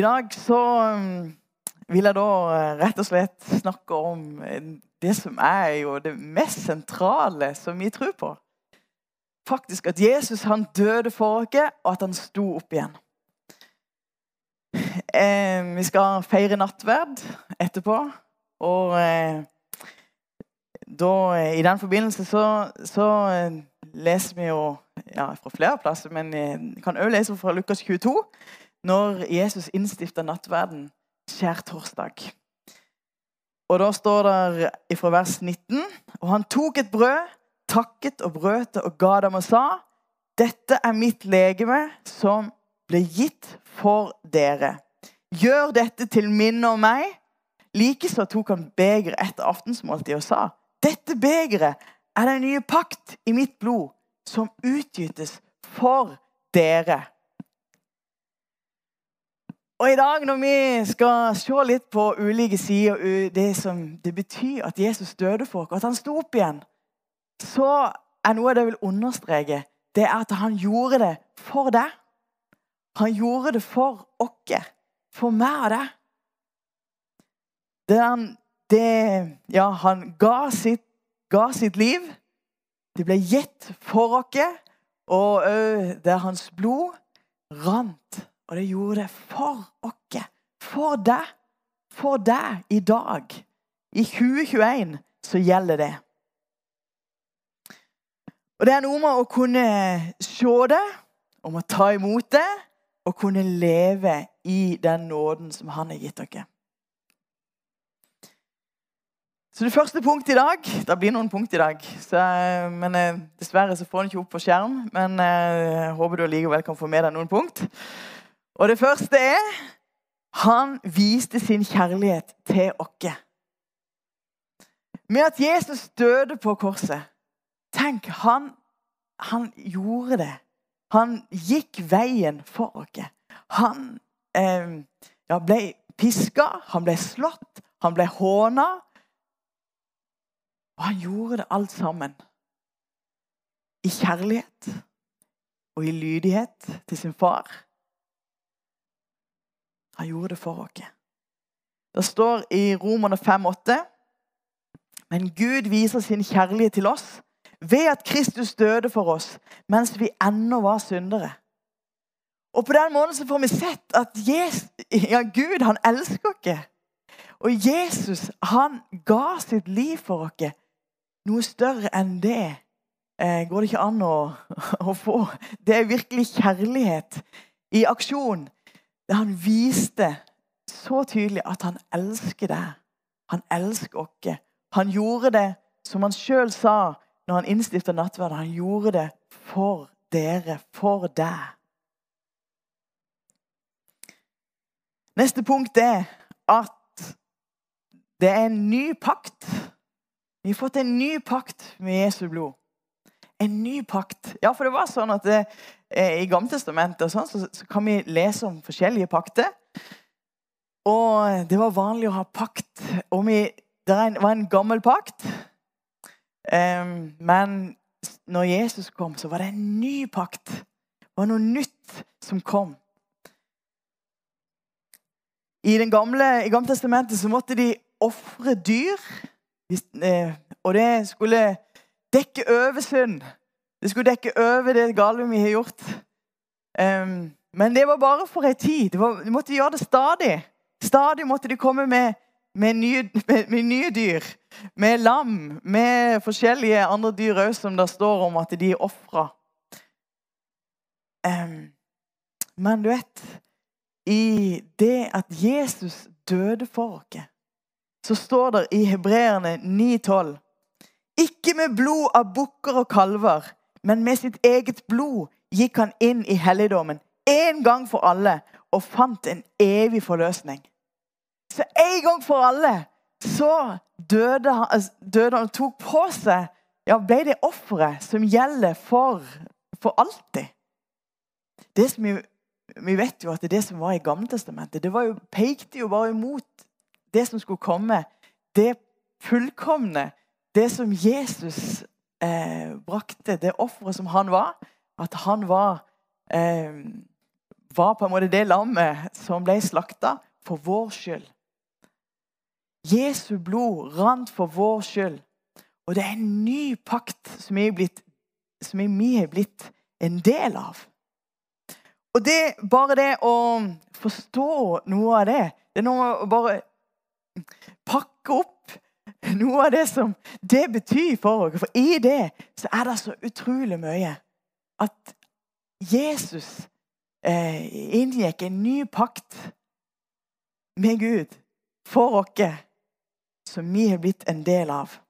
I dag så um, vil jeg da eh, rett og slett snakke om eh, det som er jo det mest sentrale som vi tror på. Faktisk at Jesus han døde for oss, og at han sto opp igjen. Eh, vi skal feire nattverd etterpå. Og eh, da, eh, i den forbindelse så, så leser vi jo ja, fra flere plasser, men jeg kan òg lese fra Lukas 22 når Jesus innstifta nattverden skjærtorsdag. Og Da står det fra vers 19.: Og han tok et brød, takket og brøt det og ga dem og sa:" Dette er mitt legeme som ble gitt for dere. Gjør dette til minne om meg. Likeså tok han begeret etter aftensmåltidet og sa:" Dette begeret er den nye pakt i mitt blod, som utgytes for dere. Og I dag når vi skal se litt på ulike sider det som det betyr at Jesus døde for oss, at han sto opp igjen, så er noe av det jeg vil understreke, det er at han gjorde det for deg. Han gjorde det for oss. For meg og deg. Det han, det, ja, han ga sitt, ga sitt liv. Det ble gitt for oss. Og òg der hans blod rant og det gjorde det for oss. For deg. For deg i dag. I 2021 så gjelder det. Og Det er noe med å kunne se det, om å ta imot det, og kunne leve i den nåden som han har gitt dere. Så det første punktet i dag Det blir noen punkt i dag. Så, men eh, Dessverre så får den ikke opp på skjerm, men eh, jeg håper du likevel kan få med deg noen punkt. Og det første er han viste sin kjærlighet til oss. Med at Jesus døde på korset Tenk, han, han gjorde det. Han gikk veien for oss. Han eh, ja, ble piska, han ble slått, han ble håna. Og han gjorde det alt sammen i kjærlighet og i lydighet til sin far. Han gjorde det for oss. Det står i Romerne 5,8.: Men Gud viser sin kjærlighet til oss ved at Kristus døde for oss mens vi ennå var syndere. Og På den måten så får vi sett at Jesus, ja, Gud han elsker oss. Og Jesus han ga sitt liv for oss. Noe større enn det eh, går det ikke an å, å få. Det er virkelig kjærlighet i aksjon. Der han viste så tydelig at han elsker deg. Han elsker oss. Han gjorde det som han sjøl sa når han innstifta nattverden. Han gjorde det for dere, for deg. Neste punkt er at det er en ny pakt. Vi har fått en ny pakt med Jesu blod. En ny pakt. Ja, for det var sånn at det, Eh, I Gammeltestamentet sånn, så, så, kan vi lese om forskjellige pakter. Og det var vanlig å ha pakt. Og vi, det var en gammel pakt. Um, men når Jesus kom, så var det en ny pakt. Det var noe nytt som kom. I den gamle, i Gammeltestamentet så måtte de ofre dyr. Eh, og det skulle dekke over synd. Det skulle dekke over det gale vi har gjort. Um, men det var bare for en tid. Var, de måtte gjøre det stadig. Stadig måtte de komme med, med, nye, med, med nye, dyr. Med lam, med forskjellige andre dyr òg, som det står om at de er ofra. Um, men du vet I det at Jesus døde for oss, så står det i Hebreerne 9,12 Ikke med blod av bukker og kalver men med sitt eget blod gikk han inn i helligdommen en gang for alle og fant en evig forløsning. Så en gang for alle så døde han, altså, døde han og tok på seg ja, ble det offeret som gjelder for, for alltid. Det som vi, vi, vet jo at det, det som var i Gammeltestamentet, det jo, pekte jo bare imot det som skulle komme. Det fullkomne. Det som Jesus eh, brakte det offeret som han var. At han var eh, var på en måte det lammet som ble slakta for vår skyld. Jesu blod rant for vår skyld. Og det er en ny pakt som vi er blitt, som vi er blitt en del av. Og det, bare det å forstå noe av det Det er noe å bare pakke opp noe av det som det betyr for oss. For i det så er det så utrolig mye. At Jesus eh, inngikk en ny pakt med Gud for oss, som vi har blitt en del av.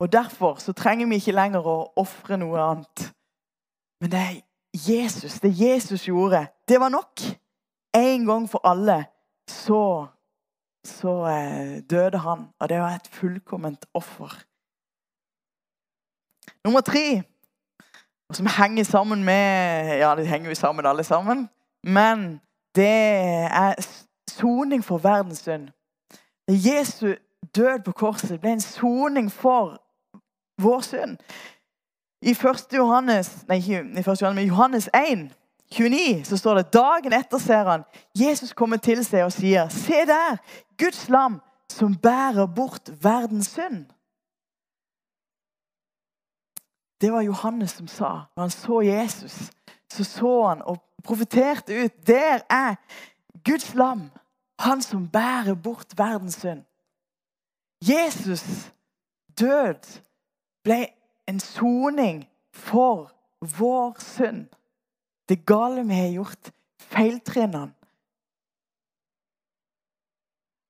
Og Derfor så trenger vi ikke lenger å ofre noe annet. Men det er Jesus, det Jesus gjorde, det var nok. En gang for alle så, så eh, døde han. Og det var et fullkomment offer. Nummer tre, som henger sammen med Ja, det henger jo sammen alle sammen. Men det er soning for verdens synd. Jesu død på korset ble en soning for vår synd. I 1. Johannes, nei, i 1. Johannes, Johannes 1, 29 så står det dagen etter ser han Jesus kommer til seg og sier Se der, Guds lam som bærer bort verdens synd. Det var Johannes som sa. Når han så Jesus, så så han og profeterte ut. Der er Guds lam, han som bærer bort verdens synd. Jesus død ble en soning for vår synd. Det gale vi har gjort, feiltrener han.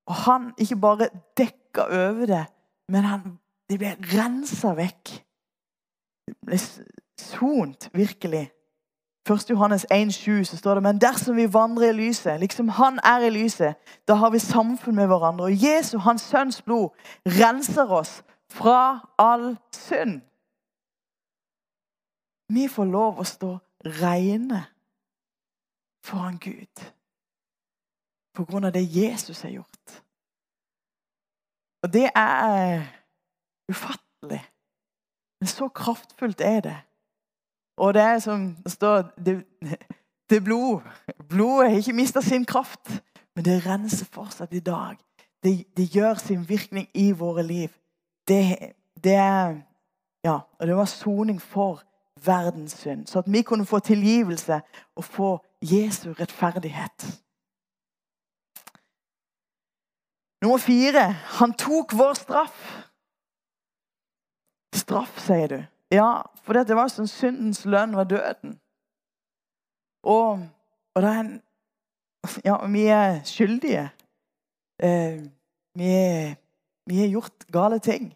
Og han ikke bare dekka over det, men han, det ble rensa vekk. Det ble sont, virkelig. 1. Johannes 1,7 så står det men dersom vi vandrer i lyset, liksom han er i lyset, da har vi samfunn med hverandre. Og Jesu, hans sønns blod, renser oss fra all synd. Vi får lov å stå reine foran Gud på grunn av det Jesus har gjort. Og det er ufattelig. Men så kraftfullt er det. Og det er som det står Det, det blod Blodet har ikke mista sin kraft, men det renser fortsatt i dag. Det, det, gjør sin virkning i våre liv. Det, det er Ja, og det var soning for verdens synd. Så at vi kunne få tilgivelse og få Jesu rettferdighet. Nummer fire han tok vår straff. Straff, sier du. Ja, for det var sånn syndens lønn var døden. Og, og det er en Ja, vi er skyldige. Eh, vi, vi har gjort gale ting.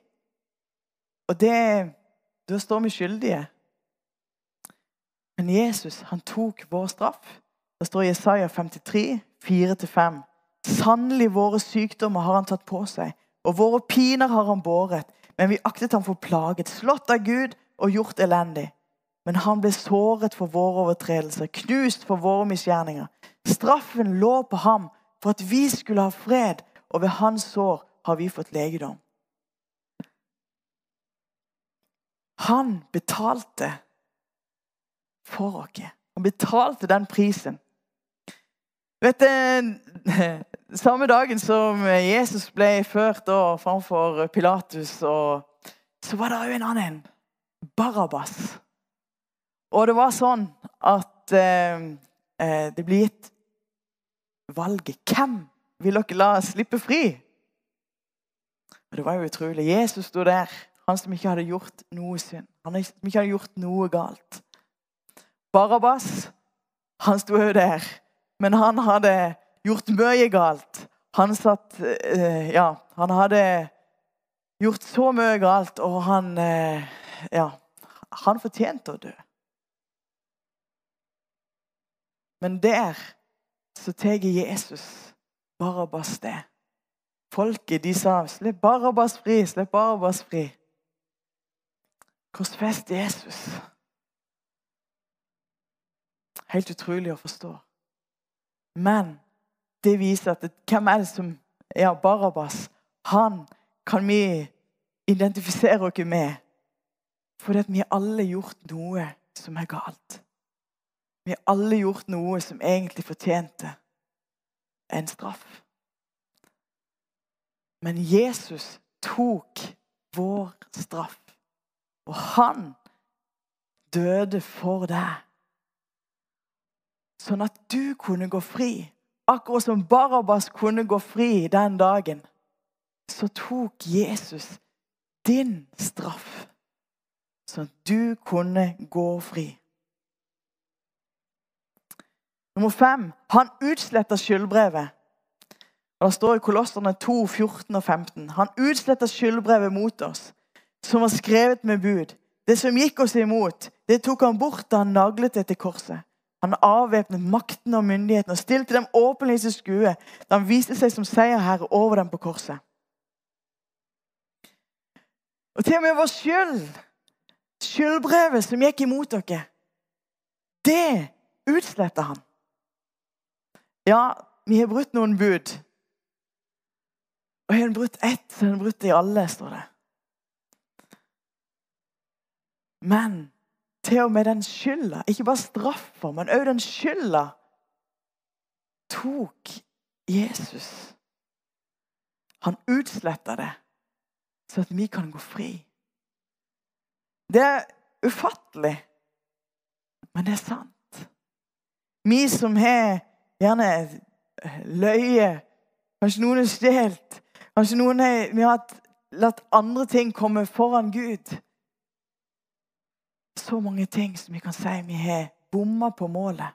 Og det Da står vi skyldige. Men Jesus han tok vår straff. Det står i Jesaja 53, 4-5. Sannelig våre sykdommer har han tatt på seg, og våre piner har han båret. Men vi aktet ham for plaget, slått av Gud og gjort elendig. Men han ble såret for våre overtredelser, knust for våre misgjerninger. Straffen lå på ham for at vi skulle ha fred, og ved hans sår har vi fått legedom. Han betalte for oss. Han betalte den prisen. Vet du, Samme dagen som Jesus ble ført da, framfor Pilatus, så var det òg en annen. Barabas. Og det var sånn at eh, eh det ble gitt valget. Hvem vil dere la slippe fri? Og Det var jo utrolig. Jesus sto der, han som ikke hadde gjort noe synd. Han som ikke hadde gjort noe galt. Barabas, han sto jo der, men han hadde gjort mye galt. Han satt eh, Ja, han hadde gjort så mye galt, og han eh, Ja, han fortjente å dø. Men der så tar Jesus Barabas det. Folket de sa 'Slipp Barabas fri, slipp Barabas fri'. Korsfest Jesus. Helt utrolig å forstå. Men det viser at hvem er det som er Barabas. Han kan vi identifisere oss med. Fordi vi har alle gjort noe som er galt. Vi har alle gjort noe som egentlig fortjente en straff. Men Jesus tok vår straff. Og han døde for deg. Sånn at du kunne gå fri. Akkurat som Barabas kunne gå fri den dagen, så tok Jesus din straff. Sånn at du kunne gå fri. Nummer fem han utsletta skyldbrevet. Og Det står i Kolosserne 2, 14 og 15. Han utsletta skyldbrevet mot oss, som var skrevet med bud. Det som gikk oss imot, det tok han bort da han naglet det til korset. Han avvæpnet makten og myndigheten og stilte dem åpenlig til skue da han viste seg som seierherre over dem på korset. Og til og med vår skyld, skyldbrevet som gikk imot dere, det utsletter han. Ja, vi har brutt noen bud. Og har en brutt ett, så har en brutt i alle, står det. Men til og med den skylda, ikke bare straffa, men òg den skylda, tok Jesus. Han utsletta det, så at vi kan gå fri. Det er ufattelig, men det er sant. Vi som har gjerne løye, kanskje noen har stjålet, kanskje noen har, vi har latt andre ting komme foran Gud så mange ting som vi kan si vi har bomma på målet.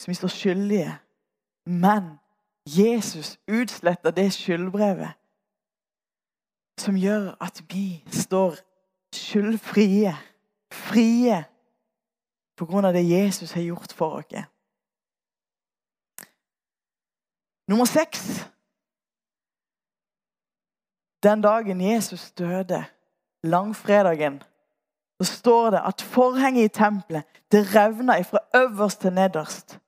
Som vi står skyldige. Men Jesus utsletter det skyldbrevet som gjør at vi står skyldfrie, frie, på grunn av det Jesus har gjort for oss. Nummer seks. Den dagen Jesus døde langfredagen, så står det at forhenget i tempelet det revna fra øverst til nederst.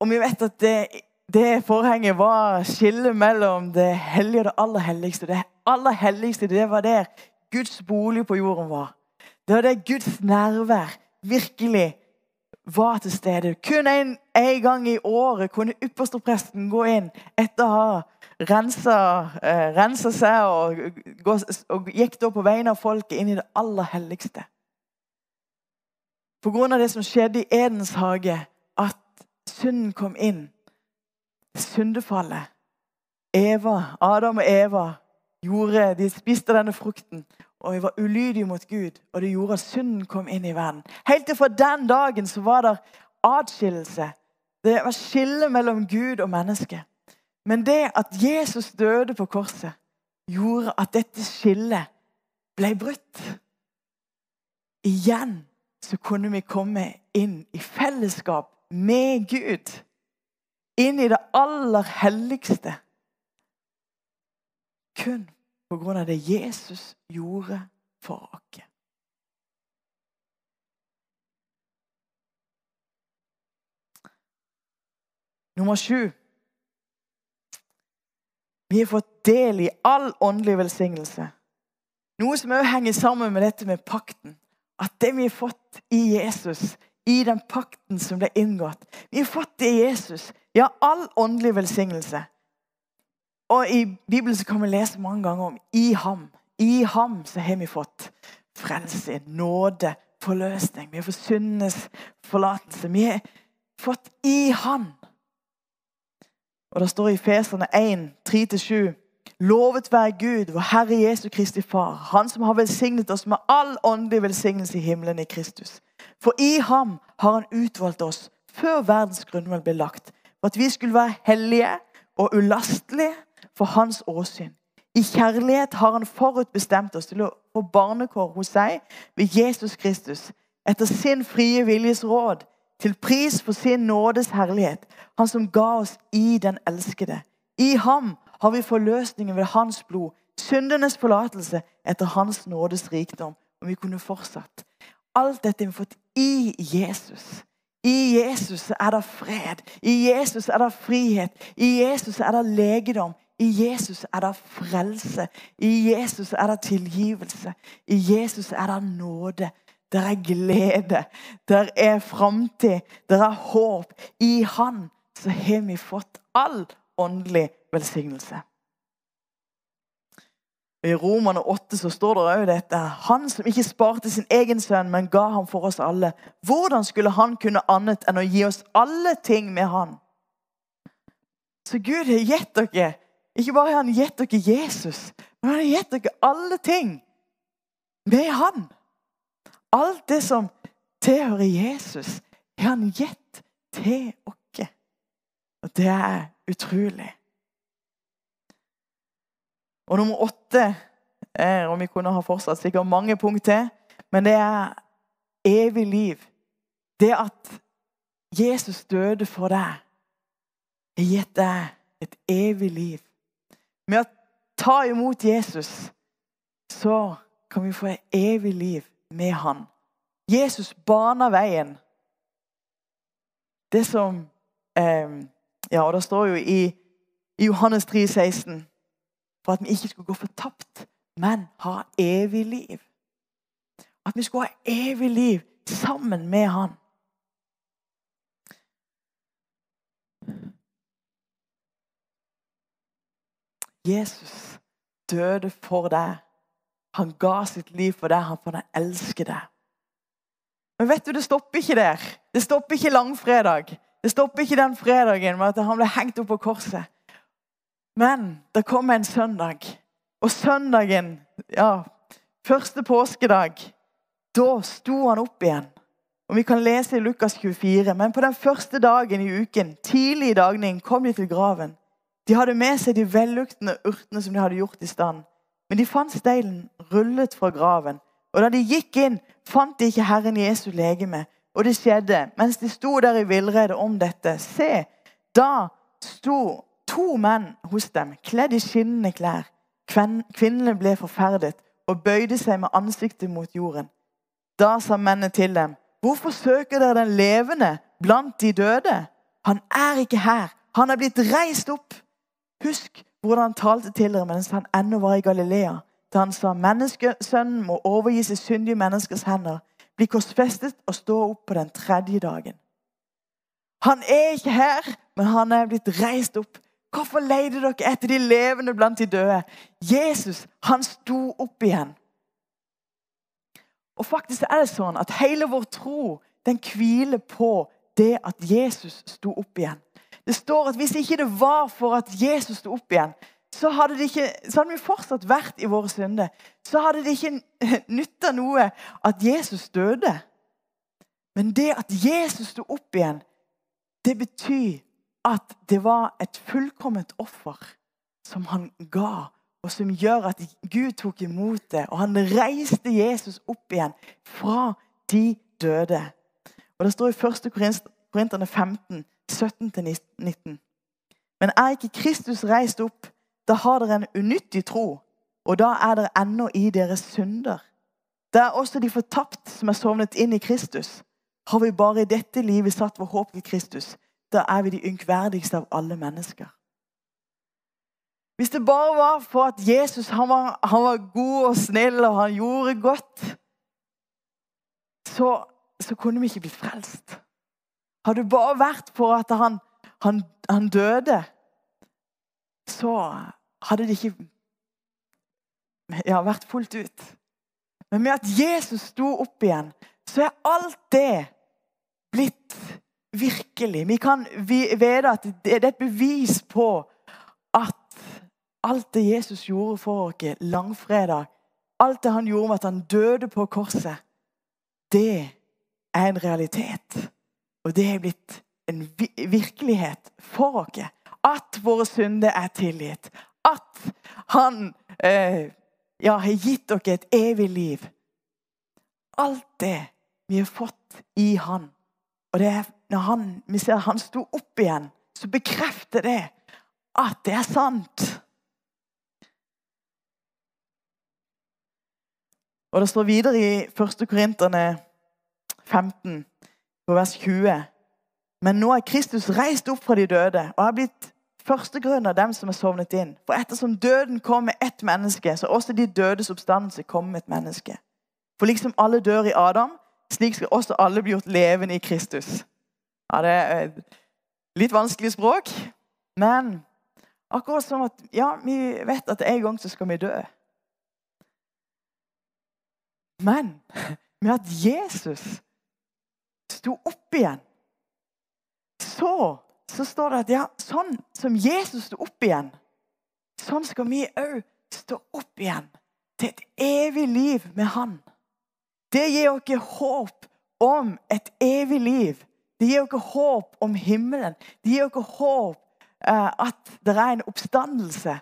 Og vi vet at det, det forhenget var skillet mellom det hellige og det aller helligste. Det aller helligste det var der Guds bolig på jorden var. Det var der Guds nærvær virkelig var til stede. Kun en, gang i året kunne ypperstepresten gå inn etter å ha rensa, eh, rensa seg og, og, gikk da på vegne av folket inn i det aller helligste. På grunn av det som skjedde i Edens hage, at synden kom inn. Syndefallet. Eva, Adam og Eva gjorde, de spiste denne frukten og de var ulydige mot Gud. Og det gjorde at synden kom inn i verden. Helt til fra den dagen så var det atskillelse. Det var skille mellom Gud og menneske. Men det at Jesus døde på korset, gjorde at dette skillet ble brutt. Igjen så kunne vi komme inn i fellesskap med Gud. Inn i det aller helligste. Kun på grunn av det Jesus gjorde for oss. Nummer sju. Vi har fått del i all åndelig velsignelse. Noe som også henger sammen med dette med pakten. At det vi har fått i Jesus, i den pakten som ble inngått Vi har fått det i Jesus. Ja, all åndelig velsignelse. Og I Bibelen så kan vi lese mange ganger om i ham. I ham så har vi fått frelse, nåde, forløsning. Vi har fått syndenes forlatelse. Vi har fått i Han. Og Det står i Feserne 1, 3-7.: Lovet være Gud, vår Herre Jesu Kristi Far, Han som har velsignet oss med all åndelig velsignelse i himmelen i Kristus. For i ham har Han utvalgt oss før verdens grunnvoll ble lagt, for at vi skulle være hellige og ulastelige for hans åsyn. I kjærlighet har han forutbestemt oss til å få barnekår hos seg ved Jesus Kristus, etter sin frie viljes råd, til pris for sin nådes herlighet, han som ga oss i den elskede. I ham har vi forløsningen ved hans blod, syndenes forlatelse etter hans nådes rikdom. Om vi kunne fortsatt. Alt dette har vi fått i Jesus. I Jesus er det fred. I Jesus er det frihet. I Jesus er det legedom. I Jesus er det frelse. I Jesus er det tilgivelse. I Jesus er det nåde der er glede, der er framtid, der er håp. I Han så har vi fått all åndelig velsignelse. I Romerne 8 så står det òg dette. Han som ikke sparte sin egen sønn, men ga ham for oss alle. Hvordan skulle han kunne annet enn å gi oss alle ting med han? Så Gud har gitt dere Ikke bare har han gitt dere Jesus, men han har gitt dere alle ting med han. Alt det som tilhører Jesus, har han gitt til oss. Og det er utrolig. Og nummer åtte er, og vi kunne ha fortsatt sikkert mange punkt til, men det er evig liv. Det at Jesus døde for deg, har gitt deg et evig liv. Med å ta imot Jesus så kan vi få et evig liv med han. Jesus bana veien. Det som eh, Ja, og det står jo i, i Johannes 3, 16 for at vi ikke skulle gå fortapt, men ha evig liv. At vi skulle ha evig liv sammen med Han. Jesus døde for deg. Han ga sitt liv for deg, han for han elsker deg. Men vet du, det stopper ikke der. Det stopper ikke langfredag. Det stopper ikke den fredagen med at han ble hengt opp på korset. Men det kom en søndag, og søndagen, ja, første påskedag, da sto han opp igjen. Og Vi kan lese i Lukas 24. Men på den første dagen i uken, tidlig i dagning, kom de til graven. De hadde med seg de velluktende urtene som de hadde gjort i stand. Men de fant steinen rullet fra graven. Og da de gikk inn, fant de ikke Herren Jesu legeme. Og det skjedde mens de sto der i villrede om dette. Se, da sto to menn hos dem, kledd i skinnende klær. Kvinnene ble forferdet og bøyde seg med ansiktet mot jorden. Da sa mennene til dem, 'Hvorfor søker dere den levende blant de døde?' 'Han er ikke her. Han er blitt reist opp.' Husk hvordan han talte til dere mens han ennå var i Galilea, da han sa, 'Menneskesønnen må overgis i syndige menneskers hender', bli korsfestet og stå opp på den tredje dagen. Han er ikke her, men han er blitt reist opp. Hvorfor leide dere etter de levende blant de døde? Jesus, han sto opp igjen. Og faktisk er det sånn at hele vår tro den hviler på det at Jesus sto opp igjen. Det står at Hvis ikke det var for at Jesus sto opp igjen, så hadde, ikke, så hadde vi fortsatt vært i våre synder. Så hadde det ikke nytta noe at Jesus døde. Men det at Jesus sto opp igjen, det betyr at det var et fullkomment offer som han ga, og som gjør at Gud tok imot det. Og han reiste Jesus opp igjen fra de døde. Og Det står i 1. Korinterne 15, 17-19. Men er ikke Kristus reist opp, da har dere en unyttig tro, og da er dere ennå i deres synder. Det er også de fortapt som er sovnet inn i Kristus. Har vi bare i dette livet satt vår håp til Kristus, da er vi de ynkverdigste av alle mennesker. Hvis det bare var for at Jesus han var, han var god og snill og han gjorde godt, så, så kunne vi ikke blitt frelst. Hadde det bare vært for at han, han, han døde, så hadde det ikke ja, vært fullt ut. Men med at Jesus sto opp igjen, så er alt det blitt Virkelig. Vi kan vite at det er et bevis på at alt det Jesus gjorde for oss langfredag, alt det han gjorde med at han døde på korset, det er en realitet. Og det er blitt en virkelighet for oss. At våre synder er tilgitt. At han eh, ja, har gitt dere et evig liv. Alt det vi har fått i Han. Og det er når han, vi ser han sto opp igjen, så bekrefter det at det er sant. Og Det står videre i 1. Korinterne 15, på vers 20. Men nå er Kristus reist opp fra de døde og har blitt førstegrunn av dem som er sovnet inn. For ettersom døden kom med ett menneske, så også de dødes oppstandelse kom med et menneske. For liksom alle dør i Adam, Slik skal også alle bli gjort levende i Kristus. Ja, Det er litt vanskelig språk, men akkurat som at ja, vi vet at en gang så skal vi dø. Men med at Jesus sto opp igjen, så, så står det at ja, sånn som Jesus sto opp igjen, sånn skal vi òg stå opp igjen til et evig liv med Han. Det gir oss håp om et evig liv. Det gir oss håp om himmelen. Det gir oss håp eh, at det er en oppstandelse.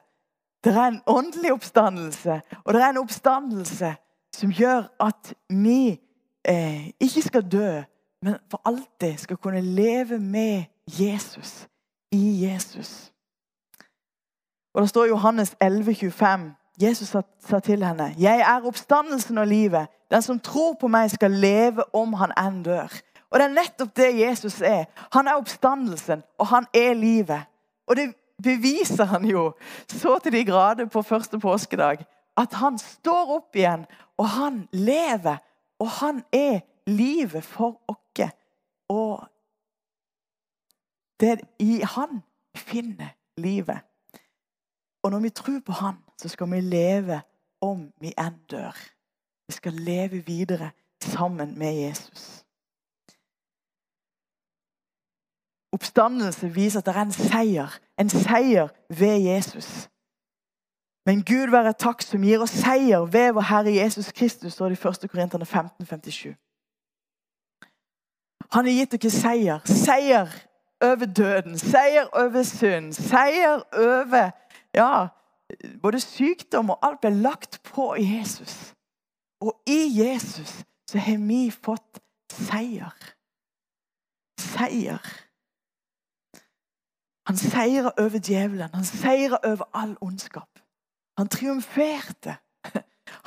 Det er en åndelig oppstandelse, og det er en oppstandelse som gjør at vi eh, ikke skal dø, men for alltid skal kunne leve med Jesus. I Jesus. Og Det står i Johannes 11, 25. Jesus sa, sa til henne, 'Jeg er oppstandelsen og livet.' 'Den som tror på meg, skal leve om han enn dør.' Og Det er nettopp det Jesus er. Han er oppstandelsen, og han er livet. Og det beviser han jo så til de grader på første påskedag. At han står opp igjen, og han lever. Og han er livet for oss. Og det i han finner livet. Og når vi tror på han, så skal vi leve om vi enn dør. Vi skal leve videre sammen med Jesus. Oppstandelse viser at det er en seier. En seier ved Jesus. Men Gud være takk som gir oss seier ved vår Herre Jesus Kristus, står det i 1. Korinterne 15, 57. Han har gitt dere seier. Seier over døden, seier over synd, seier over ja, både sykdom og alt ble lagt på Jesus. Og i Jesus så har vi fått seier. Seier. Han seirer over djevelen. Han seirer over all ondskap. Han triumferte.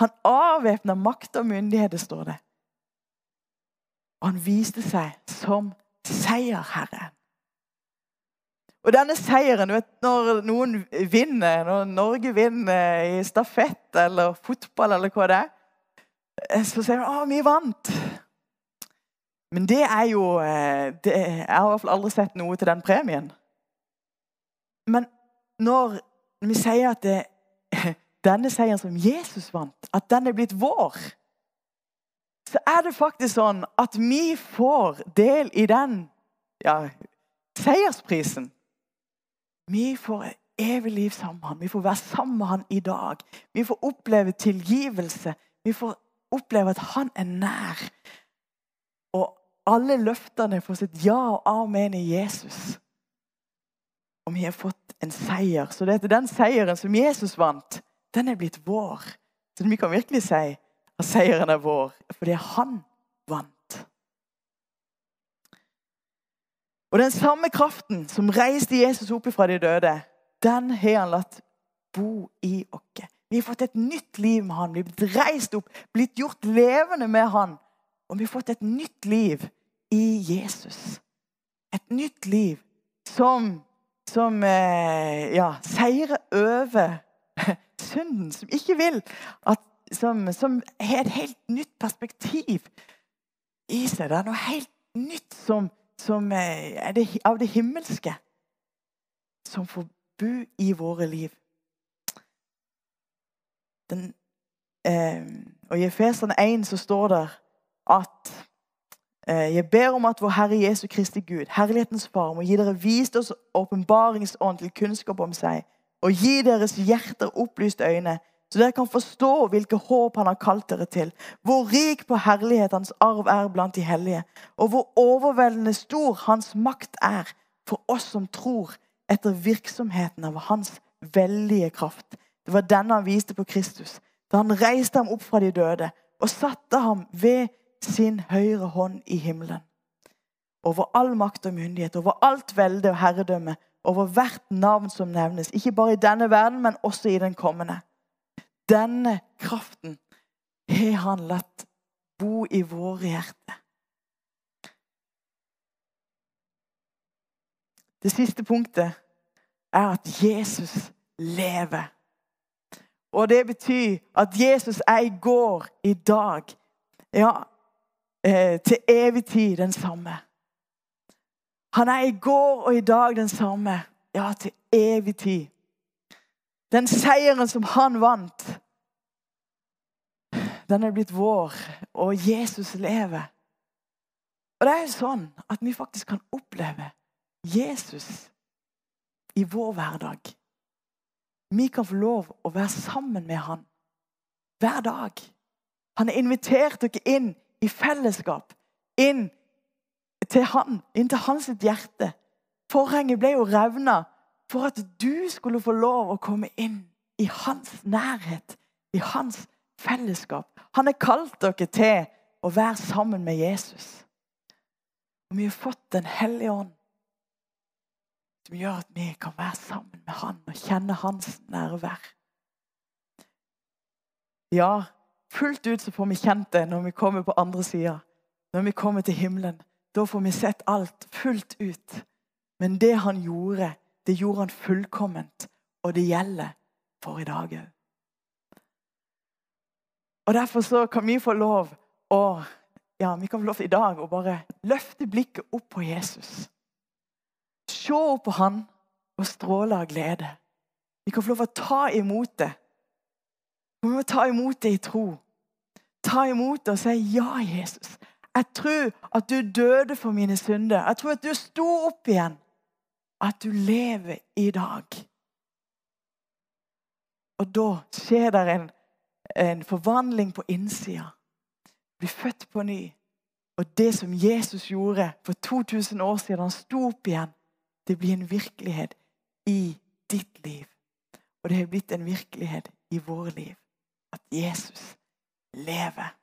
Han avvæpna makt og myndigheter, står det. Og han viste seg som seierherre. Og denne seieren du vet, Når noen vinner, når Norge vinner i stafett eller fotball, eller hva det er, eh, så sier de 'Å, vi vant'. Men det er jo eh, det, Jeg har i hvert fall aldri sett noe til den premien. Men når vi sier at det, denne seieren som Jesus vant, at den er blitt vår, så er det faktisk sånn at vi får del i den ja, seiersprisen. Vi får evig liv sammen med ham. Vi får være sammen med ham i dag. Vi får oppleve tilgivelse. Vi får oppleve at han er nær. Og alle løftene får sitt ja og amen i Jesus. Og vi har fått en seier. Så det er den seieren som Jesus vant, den er blitt vår. Så vi kan virkelig si at seieren er vår fordi han vant. Og den samme kraften som reiste Jesus opp fra de døde, den har han latt bo i oss. Vi har fått et nytt liv med han. Vi har blitt reist opp, blitt gjort levende med han. Og vi har fått et nytt liv i Jesus. Et nytt liv som, som eh, ja, seirer over synden. Som ikke vil at som, som har et helt nytt perspektiv i seg. Det er noe helt nytt som som er det, av det himmelske, som får bo i våre liv. Den, eh, og I Efeseren 1 så står det at eh, jeg ber om at vår Herre Jesu Kristi Gud, Herlighetens Far, må gi dere visdoms- og åpenbaringsånd til kunnskap om seg, og gi deres hjerter opplyste øyne, så dere kan forstå hvilke håp han har kalt dere til, hvor rik på herlighet hans arv er blant de hellige, og hvor overveldende stor hans makt er for oss som tror etter virksomheten av hans veldige kraft. Det var denne han viste på Kristus, da han reiste ham opp fra de døde og satte ham ved sin høyre hånd i himmelen. Over all makt og myndighet, over alt velde og herredømme, over hvert navn som nevnes, ikke bare i denne verden, men også i den kommende. Denne kraften har han latt bo i våre hjerter. Det siste punktet er at Jesus lever. Og det betyr at Jesus er i går, i dag. Ja, eh, til evig tid den samme. Han er i går og i dag den samme. Ja, til evig tid. Den seieren som han vant, den er blitt vår, og Jesus lever. Og det er jo sånn at vi faktisk kan oppleve Jesus i vår hverdag. Vi kan få lov å være sammen med han hver dag. Han har invitert dere inn i fellesskap, inn til han, inn til hans hjerte. Forhenget ble jo revna for at du skulle få lov å komme inn i hans nærhet, i hans fellesskap. Han har kalt dere til å være sammen med Jesus. Og vi har fått Den hellige ånd som gjør at vi kan være sammen med han og kjenne hans nærvær. Ja, fullt ut så får vi kjent det når vi kommer på andre sida. Når vi kommer til himmelen. Da får vi sett alt fullt ut. Men det han gjorde, det gjorde han fullkomment. Og det gjelder for i dag òg. Og Derfor så kan vi få lov å ja, vi kan få lov i dag å bare løfte blikket opp på Jesus. Se opp på han og stråle av glede. Vi kan få lov å ta imot det. Vi må ta imot det i tro. Ta imot det og si ja, Jesus. Jeg tror at du døde for mine synder. Jeg tror at du sto opp igjen. At du lever i dag. Og da skjer det en, en forvandling på innsida. Bli født på ny. Og det som Jesus gjorde for 2000 år siden, han sto opp igjen, det blir en virkelighet i ditt liv. Og det har blitt en virkelighet i våre liv. At Jesus lever.